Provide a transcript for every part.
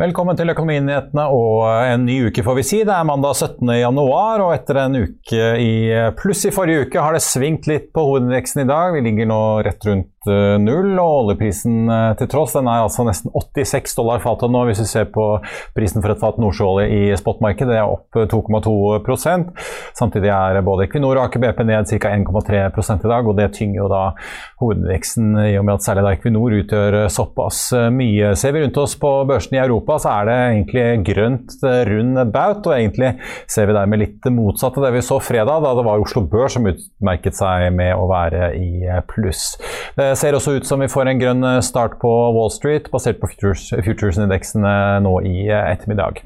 Velkommen til Økonominyhetene og en ny uke, får vi si. Det er mandag 17. januar, og etter en uke i pluss i forrige uke har det svingt litt på hovedindeksen i dag. Vi ligger nå rett rundt eh, null, og oljeprisen eh, til tross den er altså nesten 86 dollar fatet nå, hvis vi ser på prisen for et fat nordsjøolje i spotmarkedet. Det er opp 2,2% Samtidig er både Equinor og Aker BP ned ca. 1,3 i dag, og det tynger jo da hovedindeksen i og med at særlig da Equinor utgjør såpass mye. Ser vi rundt oss på børsene i Europa, så er det egentlig grønt rund baut, og egentlig ser vi dermed litt motsatt av det vi så fredag, da det var Oslo Børs som utmerket seg med å være i pluss. Det ser også ut som vi får en grønn start på Wall Street, basert på futures-indeksene nå i ettermiddag.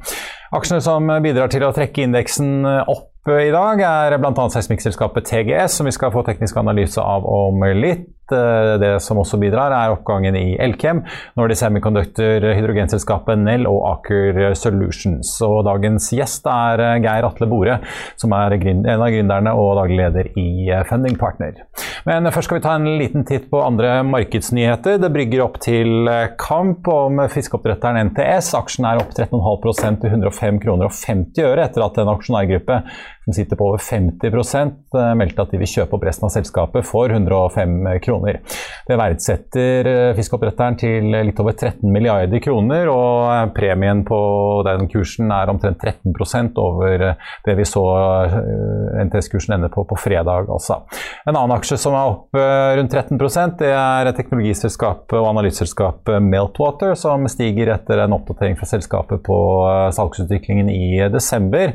Aksjene som bidrar til å trekke indeksen opp i dag, er bl.a. seismikkselskapet TGS, som vi skal få teknisk analyse av om litt. Det som også bidrar, er oppgangen i Elkem, Nordic Semiconductor, hydrogenselskapet Nell og Aker Solutions. Og dagens gjest er Geir Atle Bore, som er en av gründerne og daglig leder i Funding Partner. Men først skal vi ta en liten titt på andre markedsnyheter. Det brygger opp til kamp om fiskeoppdretteren NTS. Aksjen er opp 13,5 til 105 kroner og 50 øre etter at en aksjonærgruppe som sitter på over 50% meldte at de vil kjøpe opp resten av selskapet for 105 kroner. Det verdsetter fiskeoppdretteren til litt over 13 milliarder kroner, og premien på den kursen er omtrent 13% over det vi så NTS-kursen ende på på fredag. Altså. En annen aksje som er opp rundt 13 det er teknologiselskapet og analyseselskapet Meltwater, som stiger etter en oppdatering fra selskapet på salgsutviklingen i desember.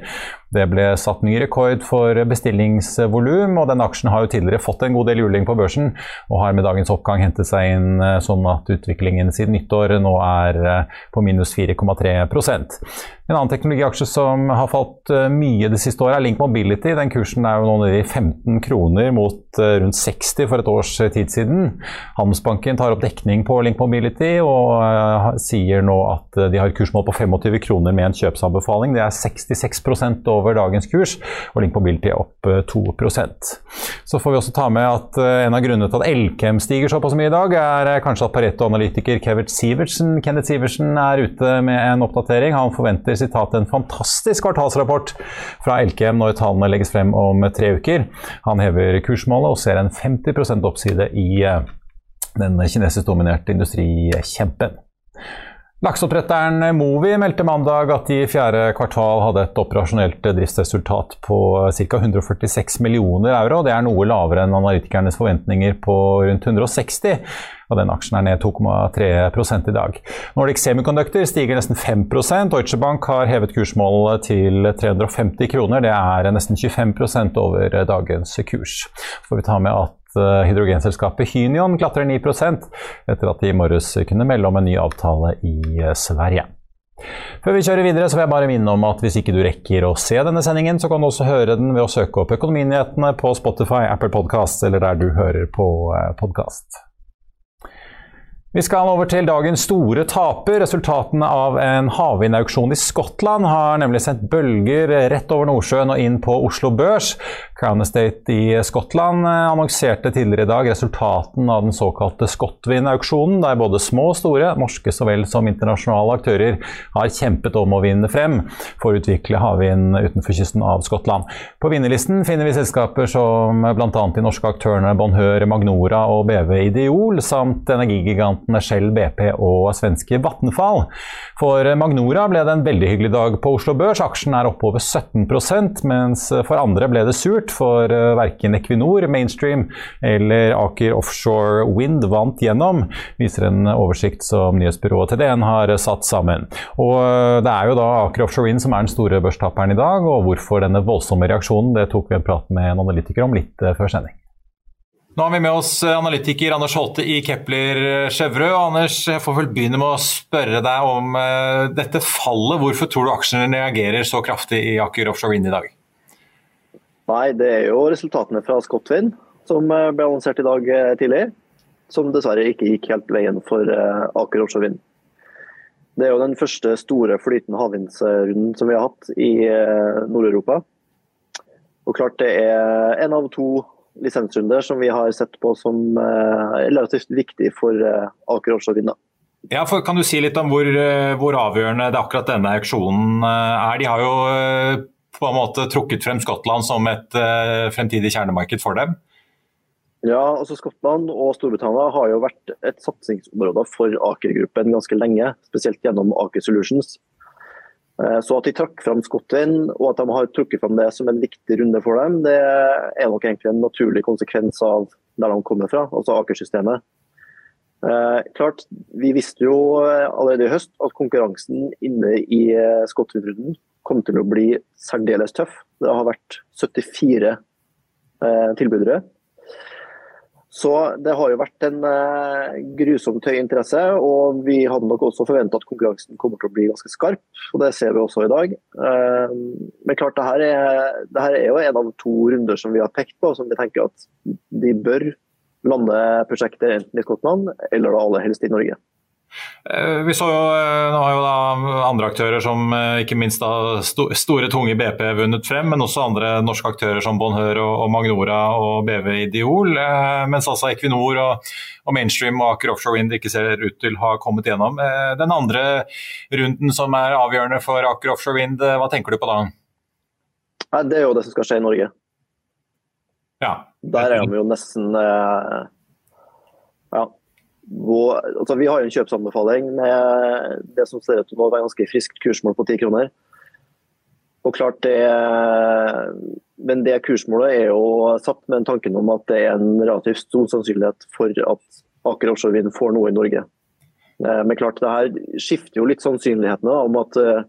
Det ble satt ny rekord for bestillingsvolum, og den aksjen har jo tidligere fått en god del juling på børsen, og har med dagens oppgang hentet seg inn sånn at utviklingen siden nyttår nå er på minus 4,3% En annen teknologiaksje som har falt mye det siste året, er Link Mobility. Den kursen er jo nå nede i 15 kroner mot rundt 60 for et års tid siden. Handelsbanken tar opp dekning på Link Mobility og sier nå at de har kursmål på 25 kroner med en kjøpsanbefaling. Det er 66 over dagens kurs, og Link Mobility er opp 2% Så får vi også ta med at en av grunnene til at Elkem stiger såpass mye i dag, er kanskje at Pareto-analytiker Kenneth Sivertsen, er ute med en oppdatering. Han forventer sitat, en fantastisk kvartalsrapport fra Elkem når tallene legges frem om tre uker. Han hever kursmålet og ser en 50% oppside i den kinesisk-dominerte industrikjempen. Lakseoppdretteren Movi meldte mandag at de i fjerde kvartal hadde et operasjonelt driftsresultat på ca. 146 millioner euro. Det er noe lavere enn analytikernes forventninger på rundt 160 og den aksjen er ned 2,3% i dag. Nordic Semiconductor stiger nesten 5% Deutsche Bank har hevet kursmålet til 350 kroner. Det er nesten 25% over dagens kurs. Så får vi ta med at hydrogenselskapet Hynion klatrer 9% etter at de i morges kunne melde om en ny avtale i Sverige. Før vi kjører videre, så vil jeg bare minne om at hvis ikke du rekker å se denne sendingen, så kan du også høre den ved å søke opp Økonominyhetene på Spotify, Apple Podcast eller der du hører på podkast. Vi skal over til dagens store taper. Resultatene av en havvindauksjon i Skottland har nemlig sendt bølger rett over Nordsjøen og inn på Oslo Børs. Crown Estate i Skottland annonserte tidligere i dag resultaten av den såkalte Scotwind-auksjonen, der både små og store, norske så vel som internasjonale aktører, har kjempet om å vinne frem for å utvikle havvind utenfor kysten av Skottland. På vinnerlisten finner vi selskaper som bl.a. de norske aktørene Bonheur, Magnora og BV Ideol, samt energigiganten Shell, BP og svenske Vattenfall. For Magnora ble det en veldig hyggelig dag på Oslo Børs. Aksjen er oppe over 17% mens for andre ble det surt, for eh, verken Equinor, Mainstream eller Aker Offshore Wind vant gjennom, viser en oversikt som nyhetsbyrået TDN har satt sammen. Og eh, Det er jo da Aker Offshore Wind som er den store børstaperen i dag, og hvorfor denne voldsomme reaksjonen, det tok vi en prat med en analytiker om litt eh, før sending. Nå har vi med oss analytiker Anders Holte i Kepler eh, Anders, jeg får vel begynne med å spørre deg om dette fallet. Hvorfor tror du aksjene reagerer så kraftig i Aker Offshore Wind i dag? Nei, Det er jo resultatene fra Scotwind som ble annonsert i dag tidlig. Som dessverre ikke gikk helt veien for Aker Offshore Vind. Det er jo den første store flytende havvindsrunden som vi har hatt i Nord-Europa. Og klart det er en av to lisensrunder som vi har sett på som eh, relativt viktig for eh, Aker Offshore Vind. Ja, for Kan du si litt om hvor, eh, hvor, avgjørende det akkurat denne auksjonen er? De har jo på en måte trukket frem Skottland som et fremtidig kjernemarked for dem? Ja, altså Skottland og Storbritannia har jo vært et satsingsområde for Aker-gruppen ganske lenge. Spesielt gjennom Aker Solutions. Eh, så at de trakk fram Skottland, og at de har trukket fram det som en viktig runde for dem, det er nok egentlig en naturlig konsekvens av der de kommer fra, altså Aker-systemet. Eh, klart, Vi visste jo allerede i høst at konkurransen inne i eh, kom til å bli særdeles tøff. Det har vært 74 eh, tilbydere. Så det har jo vært en eh, grusomt høy interesse, og vi hadde nok også forventa at konkurransen kommer til å bli ganske skarp. og Det ser vi også i dag. Eh, men klart, det her, er, det her, er, jo en av to runder som vi har pekt på, som vi tenker at de bør lande prosjekter enten i Skottland eller da aller helst i Norge. Eh, vi så jo, eh, nå har jo da andre aktører som eh, ikke minst da store, tunge BP vunnet frem, men også andre norske aktører som Bonheur og, Magnora og BV Ideol. Mens altså Equinor og, og Mainstream og Aker Offshore Wind ikke ser ut til å ha kommet gjennom. Den andre runden som er avgjørende for Aker Offshore Wind, hva tenker du på da? Det er jo det som skal skje i Norge. Ja. Der er de jo nesten ja, hvor, altså vi har en kjøpsanbefaling med det som ser ut til å være ganske friskt kursmål på 10 kroner. Og klart det, Men det kursmålet er jo satt med en tanken om at det er en relativt stor sannsynlighet for at Aker Offshore Vind får noe i Norge. Eh, men klart det her skifter jo litt sannsynlighetene om at eh,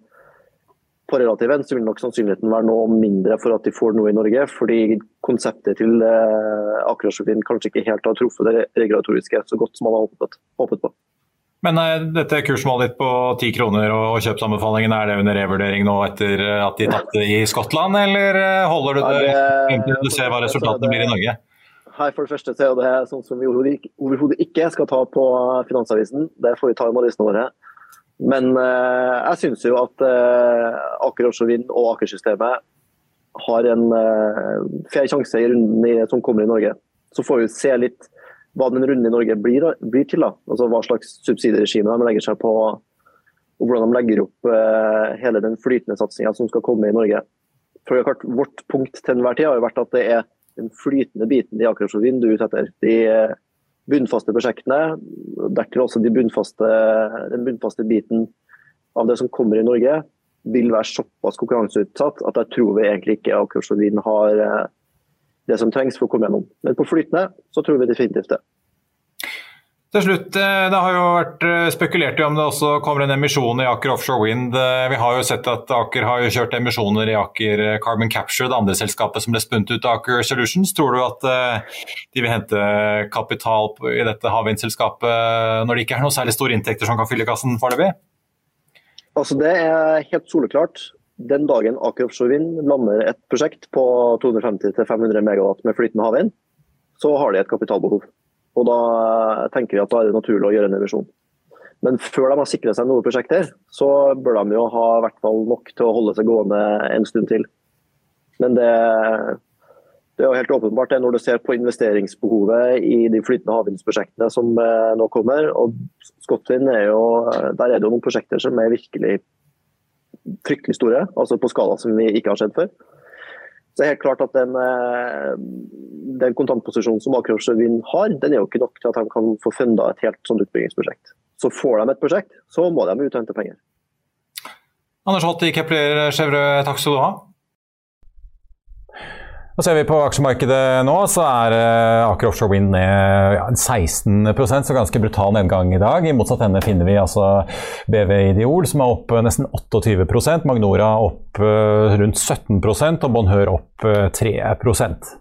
på relativen så vil nok sannsynligheten være noe mindre for at de får noe i Norge. Fordi konseptet til eh, Akershusfin kanskje ikke helt har truffet det regulatoriske så godt som man har håpet, håpet på. Men nei, dette kursmålet ditt på ti kroner og kjøpsanbefalingen, er det under revurdering nå etter at de tapte i Skottland, eller eh, holder du det frem til du ser hva resultatene blir i Norge? Her for det første så er det sånn som vi overhodet ikke skal ta på Finansavisen. Det får vi ta i analysene våre. Men uh, jeg syns jo at uh, Aker Offshore Vind og Aker-systemet har en uh, fair sjanse i runden som kommer i Norge. Så får vi se litt hva den runden i Norge blir, blir til. da. Altså Hva slags subsidieregime de legger seg på, og hvordan de legger opp hele den flytende satsinga som skal komme i Norge. For klart, Vårt punkt til enhver tid har jo vært at det er den flytende biten i Aker Offshore Vind du er etter. De, bunnfaste prosjektene. Dertil også de bunnfaste, den bunnfaste biten av det som kommer i Norge, vil være såpass konkurranseutsatt at jeg tror vi egentlig ikke Akersjøvin har eh, det som trengs for å komme gjennom. Men på flytende så tror vi definitivt det. Til slutt, eh, Det har jo vært eh, spekulert i om det også kommer en emisjon i Aker Offshore Wind. Eh, vi har jo sett at Aker har kjørt emisjoner i Aker Carbon Capture, det andre selskapet som ble spunnet ut av Aker Solutions. Tror du at de vil hente kapital i dette havvindselskapet når det ikke er noe særlig store inntekter som kan fylle kassen foreløpig? Altså, det er helt soleklart. Den dagen Aker Offshore Wind lander et prosjekt på 250-500 megawatt med flytende havvind, så har de et kapitalbehov. Og da tenker vi at da er det naturlig å gjøre en revisjon. Men før de har sikret seg noen prosjekter, så bør de jo ha hvert fall nok til å holde seg gående en stund til. Men det, det er jo helt åpenbart det når du ser på investeringsbehovet i de flytende havvindprosjektene som eh, nå kommer. og Skottvind er jo, Der er det jo noen prosjekter som er virkelig fryktelig store, altså på skala som vi ikke har sett før. Så det er helt klart at den, eh, den kontantposisjonen som Aker Offshore Vind har, den er jo ikke nok til at de kan få funda et helt sånt utbyggingsprosjekt. Så får de et prosjekt, så må de ut og hente penger. Anders Holt i Kepler Chevrolet, takk skal du ha. Og ser vi på aksjemarkedet nå, så er eh, Aker Offshore Wind ned ja, 16% så ganske brutal nedgang i dag. I motsatt ende finner vi altså BV Ideol, som er opp nesten 28 Magnora opp eh, rundt 17% og Bonheur opp 3%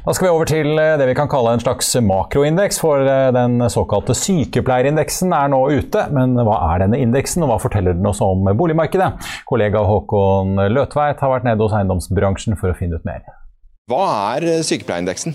da skal vi over til eh, det vi kan kalle en slags makroindeks, for den såkalte sykepleierindeksen er nå ute. Men hva er denne indeksen, og hva forteller den oss om boligmarkedet? Kollega Håkon Løtveit har vært nede hos eiendomsbransjen for å finne ut mer. Hva er eh, sykepleierindeksen?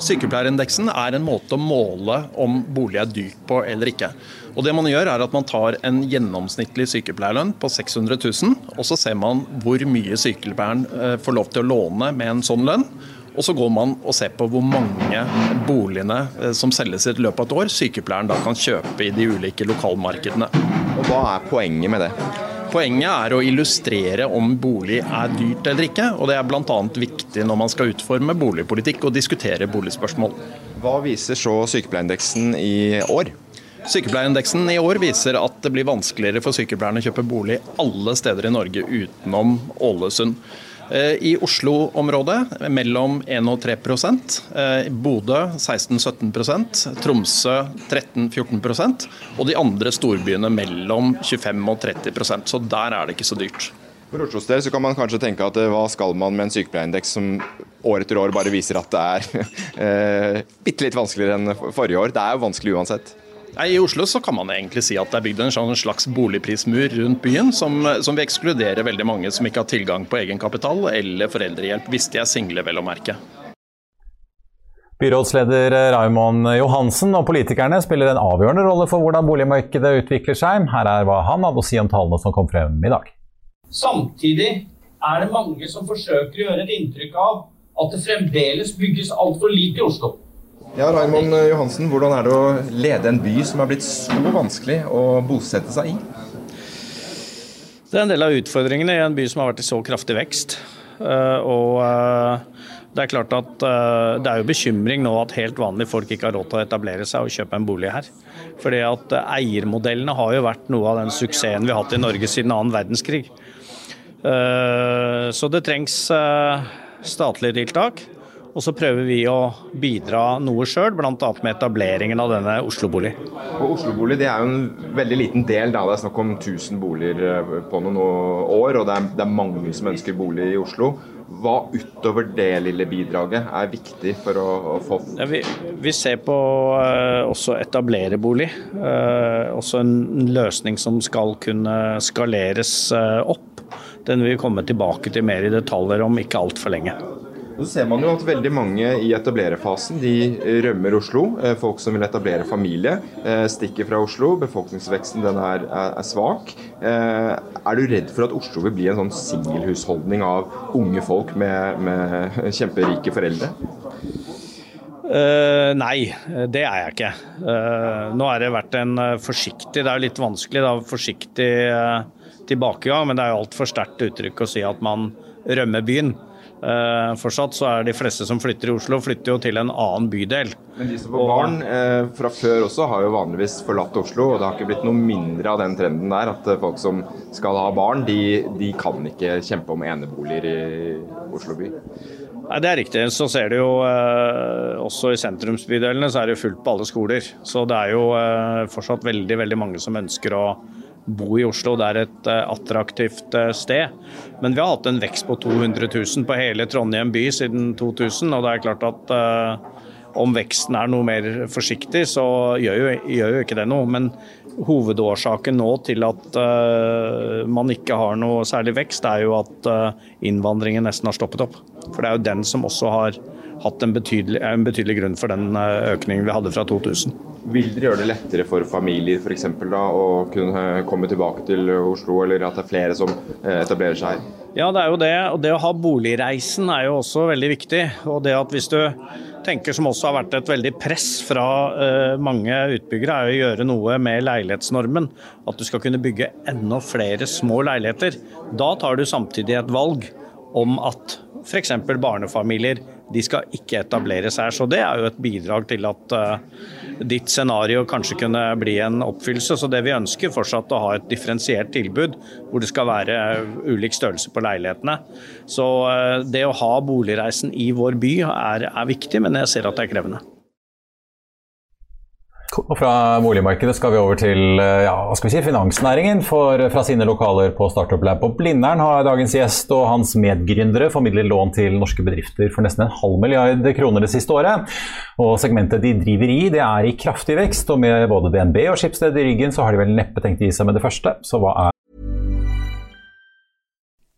Sykepleierindeksen er en måte å måle om bolig er dyrt på eller ikke. Og det man gjør er at man tar en gjennomsnittlig sykepleierlønn på 600 000, og så ser man hvor mye sykepleieren eh, får lov til å låne med en sånn lønn. Og så går man og ser på hvor mange boligene eh, som selges i løpet av et år, sykepleieren da kan kjøpe i de ulike lokalmarkedene. Og Hva er poenget med det? Poenget er å illustrere om bolig er dyrt eller ikke, og det er bl.a. viktig når man skal utforme boligpolitikk og diskutere boligspørsmål. Hva viser så sykepleierindeksen i år? Sykepleierindeksen i år viser at det blir vanskeligere for sykepleierne å kjøpe bolig alle steder i Norge utenom Ålesund. Eh, I Oslo-området mellom 1 og 3 eh, Bodø 16-17% Tromsø 13-14% og de andre storbyene mellom 25 og 30% Så der er det ikke så dyrt. For Oslos del kan man kanskje tenke at eh, hva skal man med en sykepleierindeks som år etter år bare viser at det er bitte litt vanskeligere enn forrige år. Det er jo vanskelig uansett. I Oslo så kan man egentlig si at det er bygd en sånn slags boligprismur rundt byen, som, som vil ekskludere veldig mange som ikke har tilgang på egenkapital eller foreldrehjelp, hvis de er single, vel å merke. Byrådsleder Raymond Johansen og politikerne spiller en avgjørende rolle for hvordan boligmarkedet utvikler seg. Her er hva han hadde å si om tallene som kom frem i dag. Samtidig er det mange som forsøker å gjøre et inntrykk av at det fremdeles bygges altfor lite i Oslo. Ja, Raimond Johansen, Hvordan er det å lede en by som er blitt så vanskelig å bosette seg i? Det er en del av utfordringene i en by som har vært i så kraftig vekst. Eh, og eh, det er klart at eh, det er jo bekymring nå at helt vanlige folk ikke har råd til å etablere seg og kjøpe en bolig her. Fordi at eiermodellene har jo vært noe av den suksessen vi har hatt i Norge siden annen verdenskrig. Så det trengs statlige tiltak. Og så prøver vi å bidra noe sjøl, bl.a. med etableringen av denne Oslo-bolig. Og Oslo-bolig det er jo en veldig liten del. Da. Det er snakk om 1000 boliger eh, på noen år, og det er, det er mange som ønsker bolig i Oslo. Hva utover det lille bidraget er viktig for å, å få ja, vi, vi, ser på eh, også etablerebolig. Eh, også en løsning som skal kunne skaleres eh, opp. Den vil vi komme tilbake til mer i detaljer om ikke altfor lenge. Så ser man jo at veldig mange i etablererfasen de rømmer Oslo. Eh, folk som vil etablere familie, eh, stikker fra Oslo. Befolkningsveksten den er, er, svak. Eh, er du redd for at Oslo vil bli en sånn singelhusholdning av unge folk med, med kjemperike foreldre? Uh, nei, det er jeg ikke. Uh, nå har det vært en forsiktig, det er jo litt vanskelig, da, forsiktig uh, tilbakegang, men det er jo altfor sterkt uttrykk å si at man rømmer byen. Uh, fortsatt så er de fleste som flytter i Oslo, flytter jo til en annen bydel. Men de som får barn eh, fra før også, har jo vanligvis forlatt Oslo. Og det har ikke blitt noe mindre av den trenden der. At folk som skal ha barn, de, de kan ikke kjempe om eneboliger i Oslo by. Nei, Det er riktig. Så ser du jo eh, også i sentrumsbydelene så er det jo fullt på alle skoler. Så det er jo eh, fortsatt veldig, veldig mange som ønsker å bo i Oslo. Det er et uh, attraktivt uh, sted. Men vi har hatt en vekst på 200 000 på hele Trondheim by siden 2000. Og det er klart at uh, om veksten er noe mer forsiktig, så gjør jo, gjør jo ikke det noe. Men hovedårsaken nå til at man ikke har noe særlig vekst, er jo at innvandringen nesten har stoppet opp. For det er jo den som også har hatt en betydelig, en betydelig grunn for den økningen vi hadde fra 2000. Vil dere gjøre det lettere for familier for eksempel, da, å kunne komme tilbake til Oslo, eller at det er flere som etablerer seg her? Ja, det er jo det. Og det å ha boligreisen er jo også veldig viktig. Og det at hvis du tenker som også har vært et veldig press fra uh, mange utbyggere, er å gjøre noe med leilighetsnormen. At du skal kunne bygge enda flere små leiligheter. Da tar du samtidig et valg om at f.eks. barnefamilier de skal ikke etableres her. Så det er jo et bidrag til at uh, ditt scenario kanskje kunne bli en oppfyllelse. Så det vi ønsker fortsatt å ha et differensiert tilbud hvor det skal være ulik størrelse på leilighetene. Så uh, det å ha boligreisen i vår by er, er viktig, men jeg ser at det er krevende. Og fra boligmarkedet skal vi over til eh, ja, hva skal vi si, finansnæringen. For fra sine lokaler på Startup Lab på Blindern har dagens gjest og hans medgründere formidlet lån til norske bedrifter for nesten en halv milliard kroner det siste året. Og segmentet de driver i, det er i kraftig vekst, og med både DNB og Skipsted i ryggen, så har de vel neppe tenkt å gi seg med det første. Så hva er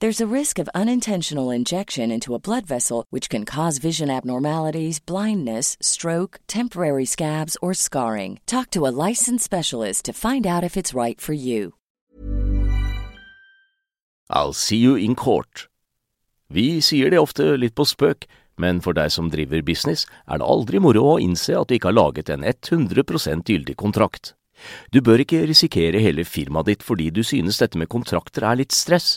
There's a risk of unintentional injection into a blood vessel, which can cause vision abnormalities, blindness, stroke, temporary scabs, or scarring. Talk to a licensed specialist to find out if it's right for you. I'll see you in court. Vi sier det ofte litt på spøk, men for deg som driver business, er det aldri moro å innse at du ikke har laget en 100% gyldig kontrakt. Du bør ikke risikere hele firmaet ditt fordi du synes dette med kontrakter er litt stress.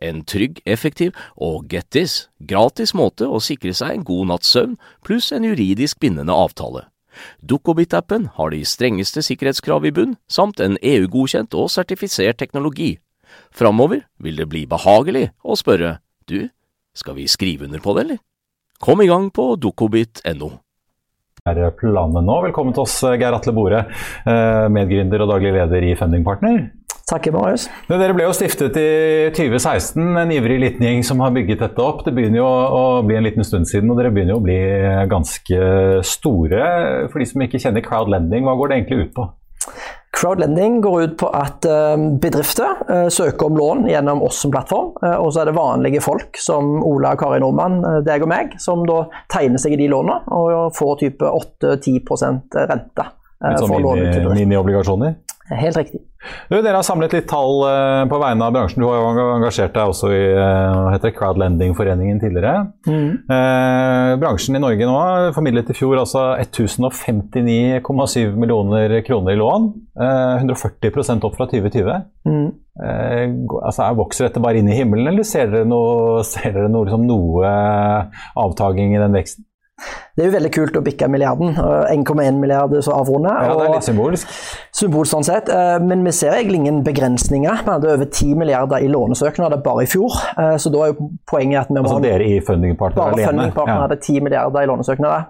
en trygg, effektiv og get this, gratis måte å sikre seg en god natts søvn pluss en juridisk bindende avtale. Dukkobit-appen har de strengeste sikkerhetskrav i bunn, samt en EU-godkjent og sertifisert teknologi. Framover vil det bli behagelig å spørre du, skal vi skrive under på det, eller? Kom i gang på dukkobit.no. Planen nå? Velkommen til oss, Geir Atle Bore, medgründer og daglig leder i Fundingpartner. Takk, Marius. Dere ble jo stiftet i 2016, en ivrig liten gjeng som har bygget dette opp. Det begynner jo å bli en liten stund siden, og dere begynner jo å bli ganske store. For de som ikke kjenner crowdlending, hva går det egentlig ut på? Crowdlending går ut på at bedrifter søker om lån gjennom oss som plattform. Og så er det vanlige folk som Ola og Kari Nordmann, deg og meg, som da tegner seg i de lånene og får type 8-10% rente. Litt sånn mini-obligasjoner? Helt riktig. Du, dere har samlet litt tall på vegne av bransjen. Du har engasjert deg også i heter Crowdlending-foreningen tidligere. Mm. Eh, bransjen i Norge nå formidlet i fjor altså 1059,7 millioner kroner i lån. Eh, 140% opp fra 2020. Mm. Eh, altså, vokser dette bare inn i himmelen, eller ser dere noe, ser dere noe, liksom, noe avtaging i den veksten? Det er jo veldig kult å bikke milliarden. 1,1 milliard så avrunde. Ja, det er litt symbolsk. Symbolsk sånn sett. Men vi ser egentlig ingen begrensninger. Vi hadde over 10 milliarder i lånesøknader bare i fjor. Så da er jo poenget at vi må Altså dere i fundingpartner alene? bare fundingpartner Ja. hadde 10 milliarder i lånesøknader.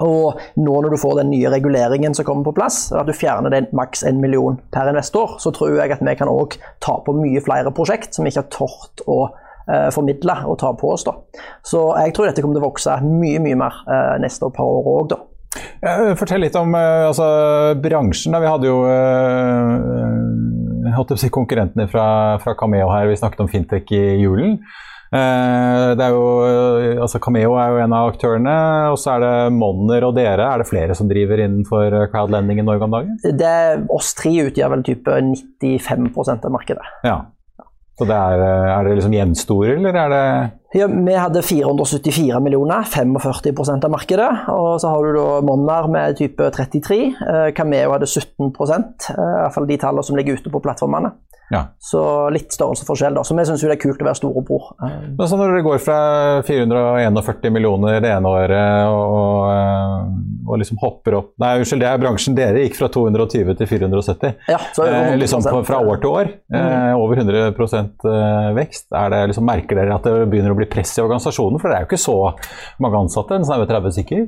Og nå når du får den nye reguleringen som kommer på plass, at du fjerner den maks 1 million per investor, så tror jeg at vi kan òg ta på mye flere prosjekt som vi ikke har tort å eh, formidle og ta på oss. da. Så jeg tror dette kommer til å vokse mye mye mer eh, neste par år òg, da. Fortell litt om eh, altså, bransjen. Da. Vi hadde jo eh, si konkurrentene fra, fra Cameo her. Vi snakket om fintech i julen. Eh, det er jo, eh, altså Cameo er jo en av aktørene, og så er det Monner og dere. Er det flere som driver innenfor crowdlending i Norge om dagen? Det Oss tre utgjør vel type 95% av markedet. Ja. Så det er, er det liksom gjenstore, eller er det ja, Vi hadde 474 millioner, 45% av markedet. Og så har du da Monner med type 33. Cameo hadde 17% iallfall de tallene som ligger ute på plattformene. Ja. Så litt størrelsesforskjell, da. Så vi syns det er kult å være storebror. Men så når det går fra 441 millioner det ene året og liksom hopper opp Nei, unnskyld, det er bransjen dere gikk fra 220 til 470. Ja, eh, liksom fra år til år. Mm. Eh, over 100 eh, vekst. Det liksom, merker dere at det begynner å bli press i organisasjonen? For det er jo ikke så mange ansatte, en snaue 30 stykker?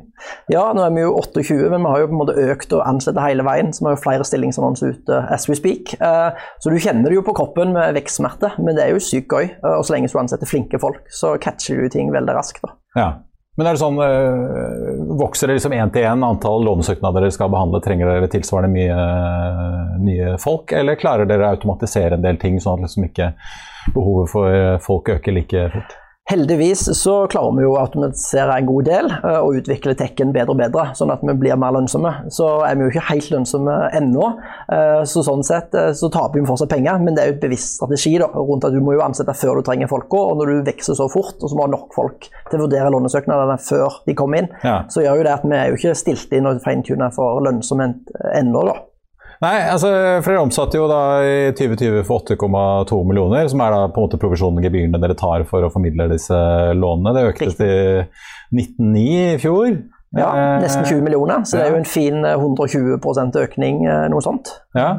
Ja, nå er vi jo 28, men vi har jo på en måte økt og ansette hele veien. Så vi har jo flere stillingsannonser ute as we speak. Eh, så du kjenner det jo på kroppen med vekstsmerte, men det er jo sykt gøy. Eh, og så lenge du ansetter flinke folk, så catcher du ting veldig raskt. da. Ja. Men er det sånn, øh, Vokser det liksom én til én antall lånesøknader dere skal behandle? Trenger dere tilsvarende mye nye folk, eller klarer dere å automatisere en del ting, sånn at liksom ikke behovet for folk øker like fort? Heldigvis så klarer vi jo å automatisere en god del eh, og utvikle tekken bedre og bedre, sånn at vi blir mer lønnsomme. Så er vi jo ikke helt lønnsomme ennå, eh, så sånn sett eh, så taper vi fortsatt penger. Men det er jo et bevisst strategi da, rundt at du må jo ansette før du trenger folka. Og når du vokser så fort, og så må ha nok folk til å vurdere lånesøknadene før de kommer inn, ja. så gjør jo det at vi er jo ikke stilt inn og feintunet for lønnsomhet ennå, da. Nei, altså, dere omsatte jo da i 2020 for 8,2 millioner, som er da på en måte provisjonen gebyrene dere tar for å formidle disse lånene. Det økte til 19,9 i fjor. Ja, nesten 20 millioner, så det er jo en fin 120 økning, noe sånt. Ja,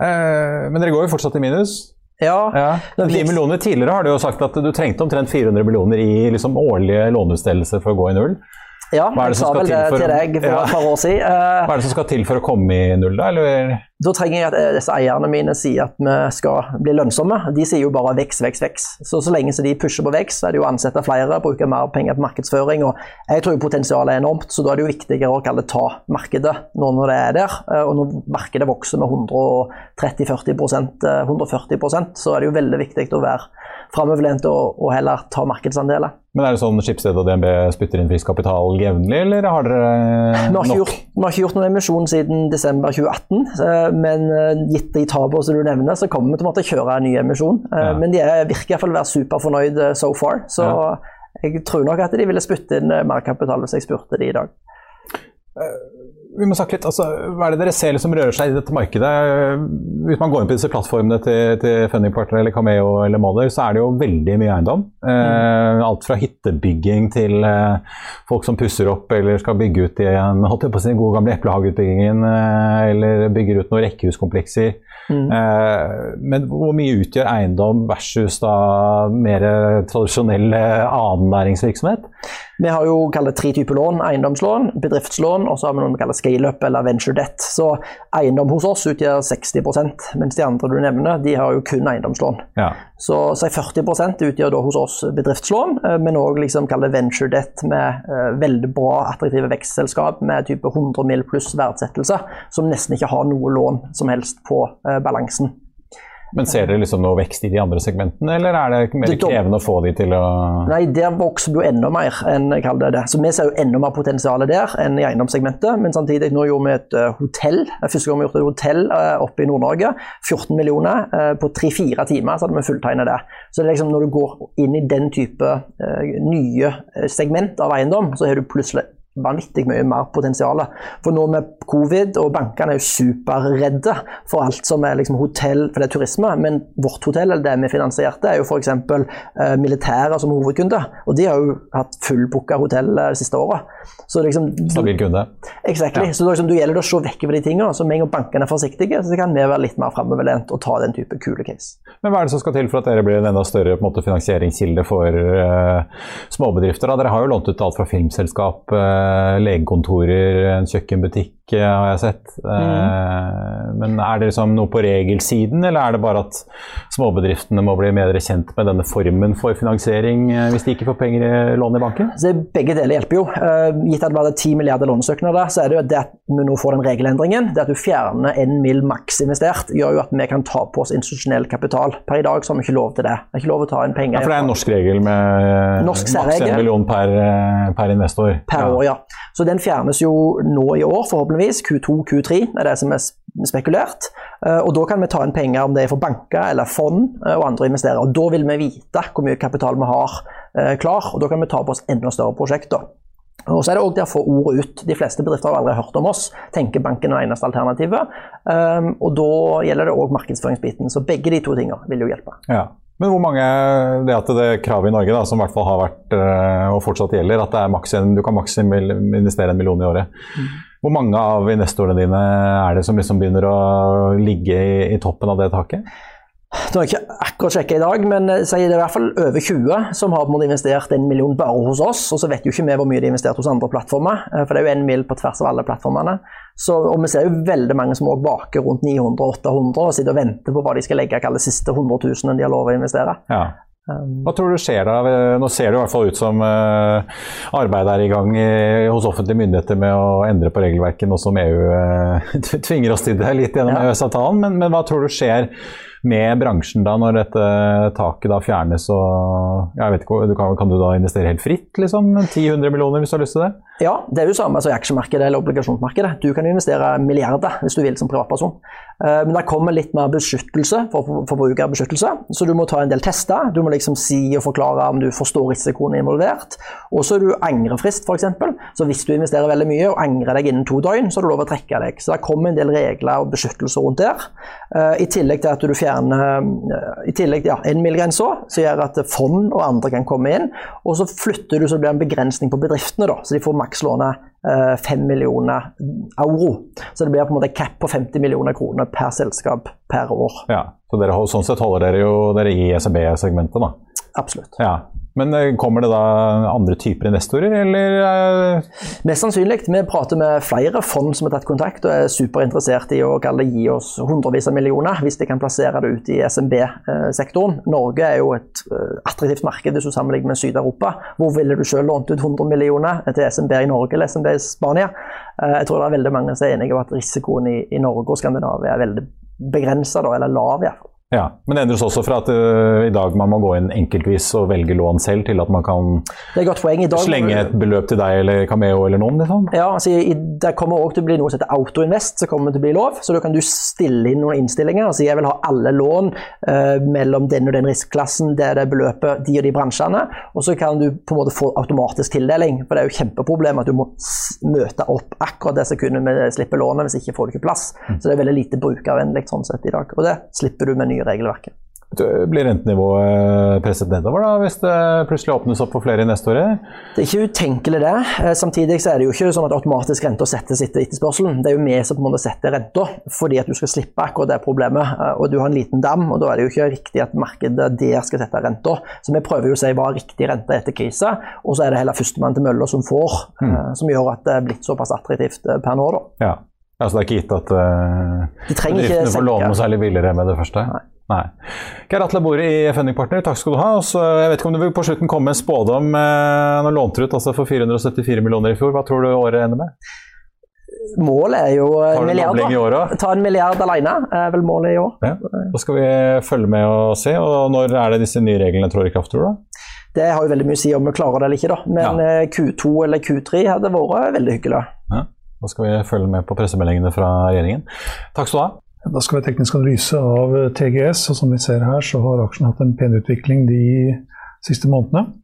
Men dere går jo fortsatt i minus? Ja. ja. 10 millioner Tidligere har du jo sagt at du trengte omtrent 400 millioner i liksom årlige låneutstedelse for å gå i null. Ja, til for. Hva er det som skal til for å komme i null, da? Eller? Da trenger jeg at disse eierne mine sier at vi skal bli lønnsomme. De sier jo bare vekst, vekst, vekst. Så så lenge de pusher på vekst, så er det jo å ansette flere, bruke mer penger på markedsføring. og Jeg tror potensialet er enormt, så da er det jo viktigere å kalle ta markedet nå når det er der. Og når markedet vokser med 130-40% 140% så er det jo veldig viktig å være framoverlent og, og heller ta markedsandeler. Men er det sånn Skipsted og DNB spytter inn frisk kapital jevnlig, eller har dere nok? Vi har, vi har ikke gjort noen emisjon siden desember 2018, men eh, gitt de tapene som du nevner, så kommer vi til å måtte kjøre en ny emisjon. Eh, ja. Men de er, virker iallfall å være superfornøyd eh, so far, så ja. jeg tror nok at de ville spytte inn mer kapital hvis jeg spurte de i dag. Vi må snakke litt, altså, Hva er det dere ser som rører seg i dette markedet? Hvis man går inn på disse plattformene til, til Fundingpartner eller Cameo eller Mother, så er det jo veldig mye eiendom. Eh, alt fra hyttebygging til eh, folk som pusser opp eller skal bygge ut igjen holdt jeg på sin gode gamle eplehageutbyggingen, eh, eller bygger ut noen rekkehuskomplekser. Mm. Eh, men hvor mye utgjør eiendom versus da mer tradisjonell annen næringsvirksomhet? Vi har jo kallet tre typer lån. Eiendomslån, bedriftslån og så har vi noe vi kaller scale-up eller venture debt. Så eiendom hos oss utgjør 60% mens de andre du nevner, de har jo kun eiendomslån. Ja. Så si 40% utgjør da hos oss bedriftslån, eh, men òg liksom venture debt med uh, veldig bra attraktive vekstselskap med type 100 mill. pluss verdsettelse, som nesten ikke har noe lån som helst på uh, balansen. Men ser dere liksom noe vekst i de andre segmentene, eller er det mer det krevende å få de til å Nei, der vokser jo enda mer enn kall det det. Så vi ser jo enda mer potensial der enn i eiendomssegmentet. Men samtidig, nå gjorde vi et uh, hotell. Første gang vi gjorde et hotell uh, oppe i Nord-Norge. 14 millioner. Uh, på tre-fire timer så hadde vi fulltegnet det. Så det liksom når du går inn i den type nye segment av eiendom, så har du plutselig vanvittig mye mer potensial. For nå med covid, og bankene er jo superredde for alt som er liksom hotell, for det er turisme, men vårt hotell, eller det vi finansierte, er jo f.eks. Eh, militære som hovedkunde. Og de har jo hatt fullbooka hotell de det siste året. Så liksom, Stabil kunde. Exactly. Ja. Så liksom, du gjelder det å se vekk fra de tingene. Så med en gang bankene er forsiktige, så kan vi være litt mer framoverlent og ta den type kule case. Men hva er det som skal til for at dere blir en enda større måte, finansieringskilde for uh, småbedrifter? Da? Dere har jo lånt ut alt fra filmselskap uh, legekontorer, en kjøkkenbutikk eh, har jeg sett. Mm. Men er det liksom noe på regelsiden, eller er det bare at småbedriftene må bli mer kjent med denne formen for finansiering hvis de ikke får penger i lån i banken? Så begge deler hjelper jo. Gitt at det var 10 milliarder lånesøknader, så er det jo det at vi nå får den regelendringen. Det at du fjerner en mill maks investert, gjør jo at vi kan ta på oss institusjonell kapital. Per i dag så har vi ikke lov til det. Det er ikke lov å ta inn penger. Ja, for det er en norsk regel med norsk maks en million per, per investor. Per år, ja. Så den fjernes jo nå i år, forhåpentligvis. Q2, Q3 er det som er spekulert. Eh, og Da kan vi ta inn penger om det er for banker eller fond eh, og andre investerere. og Da vil vi vite hvor mye kapital vi har eh, klar, og da kan vi ta på oss enda større prosjekter. Og så er det også det å få ordet ut. De fleste bedrifter har aldri hørt om oss. Tenker banken er det eneste alternativet. Og da gjelder det òg markedsføringsbiten. Så begge de to tingene vil jo hjelpe. Ja. Men hvor mange det at det kravet i Norge, da, som i hvert fall har vært eh, og fortsatt gjelder, at en, du kan maks investere en million i året. Mm. Hvor mange av investorene dine er det som liksom begynner å ligge i, i toppen av det taket? Nå har jeg ikke akkurat sjekka i dag, men det er i hvert fall over 20 som har investert en million bare hos oss. Og så vet jo ikke vi hvor mye de har investert hos andre plattformer, eh, for det er jo en mil på tvers av alle plattformene. Så, og vi ser jo veldig mange som også baker rundt 900-800 og sitter og venter på hva de skal legge de siste 100 000 de har lov å investere. Ja. Um, hva tror du skjer da? Nå ser det i hvert fall ut som uh, arbeidet er i gang hos offentlige myndigheter med å endre på regelverket, nå som EU tvinger oss til det litt gjennom ja. EØS-avtalen. Men, men, hva tror du skjer med bransjen da, når dette taket da fjernes og jeg vet ikke, du kan, kan, du da investere helt fritt, liksom? 10-100 millioner hvis du har lyst til det? Ja, det er jo samme som i aksjemarkedet eller obligasjonsmarkedet. Du kan investere milliarder hvis du vil som privatperson. Eh, men det kommer litt mer beskyttelse for forbrukerbeskyttelse, så du må ta en del tester. Du må liksom si og forklare om du forstår risikoen involvert. Og så er du angrefrist, f.eks. Så hvis du investerer veldig mye og angrer deg innen to døgn, så har du lov å trekke deg. Så det kommer en del regler og beskyttelse rundt der. Eh, I tillegg til at du fjerner eh, i tillegg, ja, en mill-grensa, som gjør at fond og andre kan komme inn. Og så flytter du så det blir en begrensning på bedriftene, da, så de får makslåne 5 eh, millioner euro. Så det blir på en måte cap på 50 millioner kroner per selskap per år. Ja, Så dere, sånn sett holder dere jo dere i SMB-segmentet, da? Absolutt. Ja. Men eh, kommer det da andre typer investorer, eller? Eh? Mest sannsynlig. Vi prater med flere fond som har tatt kontakt og er superinteressert i å gi oss hundrevis av millioner hvis de kan plassere det ut i SMB-sektoren. Norge er jo et eh, attraktivt marked hvis du sammenligner med Syd-Europa. Hvor ville du selv lånt ut 100 millioner til SMB i Norge eller SMB i Spania? Jeg tror det er veldig mange som er enige om at risikoen i, i Norge og Skandinavia er veldig begrensa, eller lav iallfall. Ja, Men det endres også fra at uh, i dag man må gå inn enkeltvis og velge lån selv, til at man kan dag, slenge et beløp til deg eller Cameo eller noen? Liksom. Ja, altså, i, Det kommer også til å bli noe som heter autoinvest, som kommer til å bli lov. Så da kan du stille inn noen innstillinger si jeg vil ha alle lån uh, mellom den og den riskklassen, det er det beløpet, de og de bransjene. Og så kan du på en måte få automatisk tildeling. For det er jo kjempeproblem at du må møte opp akkurat det sekundet vi slipper lånet, hvis ikke får du ikke plass. Mm. Så det er veldig lite brukervennlig sånn sett i dag. Og det slipper du med nye regelverket. Blir rentenivået presset nedover da, hvis det plutselig åpnes opp for flere i neste år? Det er ikke utenkelig, det. Eh, samtidig så er det jo ikke sånn at automatisk renta settes etter etterspørselen. Det er jo vi som på en måte setter renta, fordi at du skal slippe akkurat det problemet. Eh, og du har en liten dam, og da er det jo ikke riktig at markedet der skal sette renta. Så vi prøver jo å si hva er riktig rente etter krisa, og så er det heller førstemann til mølla som får, mm. som gjør at det er blitt såpass attraktivt per nå. da. Ja. Altså det er ikke gitt at uh, bedriftene får låne noe særlig billigere med det første? Nei. Nei. Geir Atle Bore i Funding Partner, takk skal du ha. Også, jeg vet ikke om du vil på slutten komme med en spådom. Eh, nå lånte du ut altså for 474 millioner i fjor. Hva tror du året ender med? Målet er jo en milliard. Da. Ta en milliard alene er vel målet i år. Ja. Da skal vi følge med og se. Og når er det disse nye reglene trår i kraft, tror du? Det har jo veldig mye å si om vi klarer det eller ikke, da. Men ja. Eh, Q2 eller Q3 hadde vært veldig hyggelig. Ja. Da skal vi følge med på pressemeldingene fra regjeringen. Takk skal du ha. Da skal vi ha teknisk analyse av TGS, og som vi ser her, så har aksjen hatt en pen utvikling de siste månedene.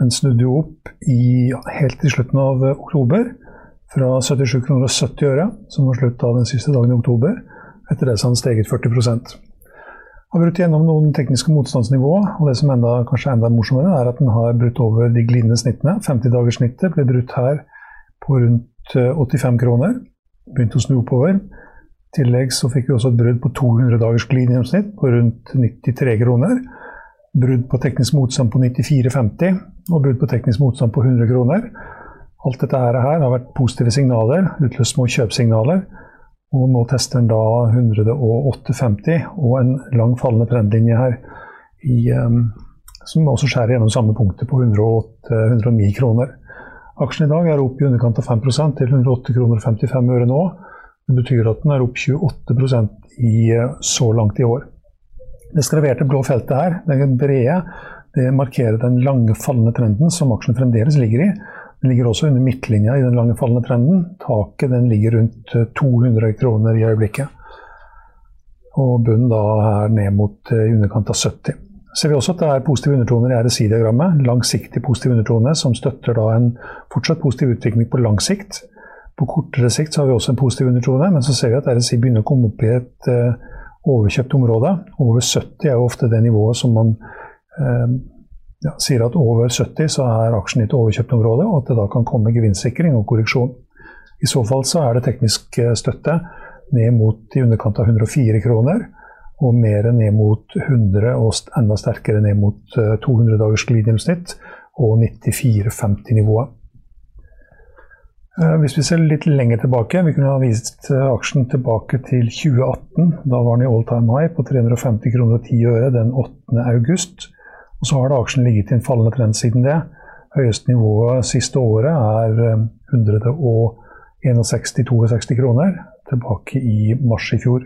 Den snudde jo opp i, helt til slutten av oktober, fra 77 kroner og 70 øre, som var slutt av den siste dagen i oktober. Etter det så har den steget 40% har brutt gjennom noen tekniske motstandsnivå, og det som enda, kanskje er enda morsommere, er at den har brutt over de glidende snittene. 50-dagerssnittet ble brutt her på rundt 85 kroner. Begynte å snu oppover I tillegg så fikk vi også et brudd på 200 dagers glidegjennomsnitt på rundt 93 kroner. Brudd på teknisk motstand på 94,50 og brudd på teknisk motstand på 100 kroner. Alt dette her har vært positive signaler, utløst små kjøpsignaler. Og nå tester en da 108,50 og en lang fallende trendlinje her i, um, som også skjærer gjennom samme punktet på 108, 109 kroner. Aksjen i dag er opp i underkant av 5 til 108,55 kroner 55 øre nå. Det betyr at den er opp 28% i, så langt i år. Det skreverte blå feltet her, det brede, det markerer den lange fallende trenden som aksjen fremdeles ligger i. Den ligger også under midtlinja i den lange fallende trenden. Taket den ligger rundt 200 eh, kroner i øyeblikket. Og bunnen da er ned mot eh, i underkant av 70. Ser vi også at det er positive undertoner i RSI-diagrammet. Langsiktig positiv undertone som støtter da en fortsatt positiv utvikling på lang sikt. På kortere sikt har vi også en positiv undertone, men så ser vi at RSI begynner å komme opp i et uh, overkjøpt område. Over 70 er jo ofte det nivået som man uh, ja, sier at over 70 så er aksjen i et overkjøpt område, og at det da kan komme gevinstsikring og korreksjon. I så fall så er det teknisk eh, støtte ned mot i underkant av 104 kroner, og mer ned mot 100, og enda sterkere ned mot 200 dagers glidegjennomsnitt og 94,50-nivået. Eh, hvis vi ser litt lenger tilbake, vi kunne ha vist eh, aksjen tilbake til 2018. Da var den i all time high på 350 kroner og 10 øre den 8. august. Og så har da aksjen ligget i en fallende trend siden det. Høyeste nivået siste året er 161-62 eh, kroner, tilbake i mars i fjor.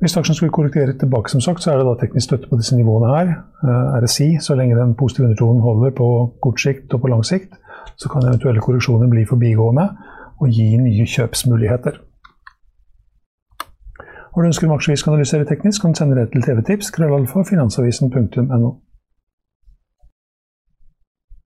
Hvis aksjen skulle korrektere tilbake, som sagt, så er det da teknisk støtte på disse nivåene her. Eh, RSI, så lenge den positive undertonen holder på kort sikt og på lang sikt, så kan eventuelle korreksjoner bli forbigående og gi nye kjøpsmuligheter. Har du ønsker om aksjevis kan analysere teknisk, kan du sende det til tvtips, krøllalfa, finansavisen.no.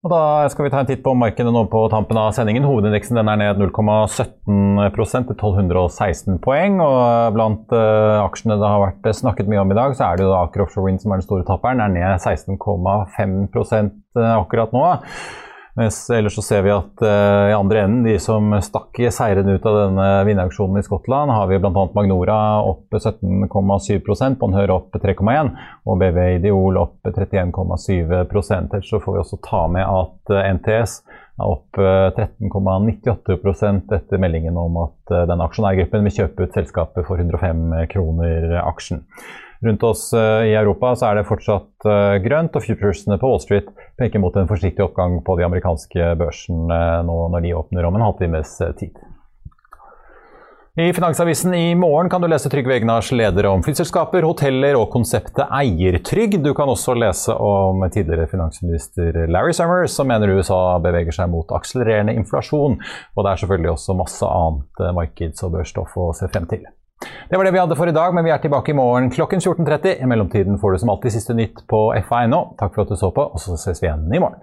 Og Da skal vi ta en titt på markedet nå på tampen av sendingen. Hovedindeksen er ned 0,17% til 1216 poeng. og Blant uh, aksjene det har vært snakket mye om i dag, så er det jo Aker Offshore Wind som er den store tapperen. Er ned 16,5 eh, akkurat nå. Mens ellers så ser vi at uh, i andre enden, de som stakk seirende ut av denne vinnerauksjonen i Skottland, har vi bl.a. Magnora opp 17,7% Bonheur opp 3,1 og BV Ideol opp 31,7 Ellers så får vi også ta med at uh, NTS er opp 13,98% etter meldingen om at denne aksjonærgruppen vil kjøpe ut selskapet for 105 kroner aksjen. Rundt oss eh, i Europa så er det fortsatt eh, grønt, og futuresene på Wall Street peker mot en forsiktig oppgang på de amerikanske børsene nå når de åpner om en halvtimes eh, tid. I Finansavisen i morgen kan du lese Trygve Egnars leder om flyselskaper, hoteller og konseptet eiertrygg. Du kan også lese om tidligere finansminister Larry Summers, som mener USA beveger seg mot akselererende inflasjon. Og det er selvfølgelig også masse annet markeds- og børsstoff å se frem til. Det var det vi hadde for i dag, men vi er tilbake i morgen klokken 14.30. I mellomtiden får du som alltid siste nytt på FA.no. Takk for at du så på, og så ses vi igjen i morgen.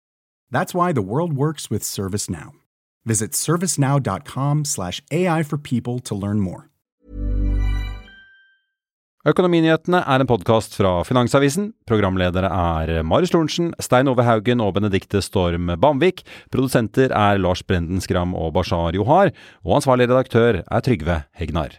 That's why the world works with ServiceNow. Visit servicenow.com slash AI for people to learn more. Økonominyhetene er en podkast fra Finansavisen. Programledere er Marius Lorentzen, Stein Ove Haugen og Benedikte Storm Bamvik. Produsenter er Lars Brenden Skram og Bashar Johar. Og ansvarlig redaktør er Trygve Hegnar.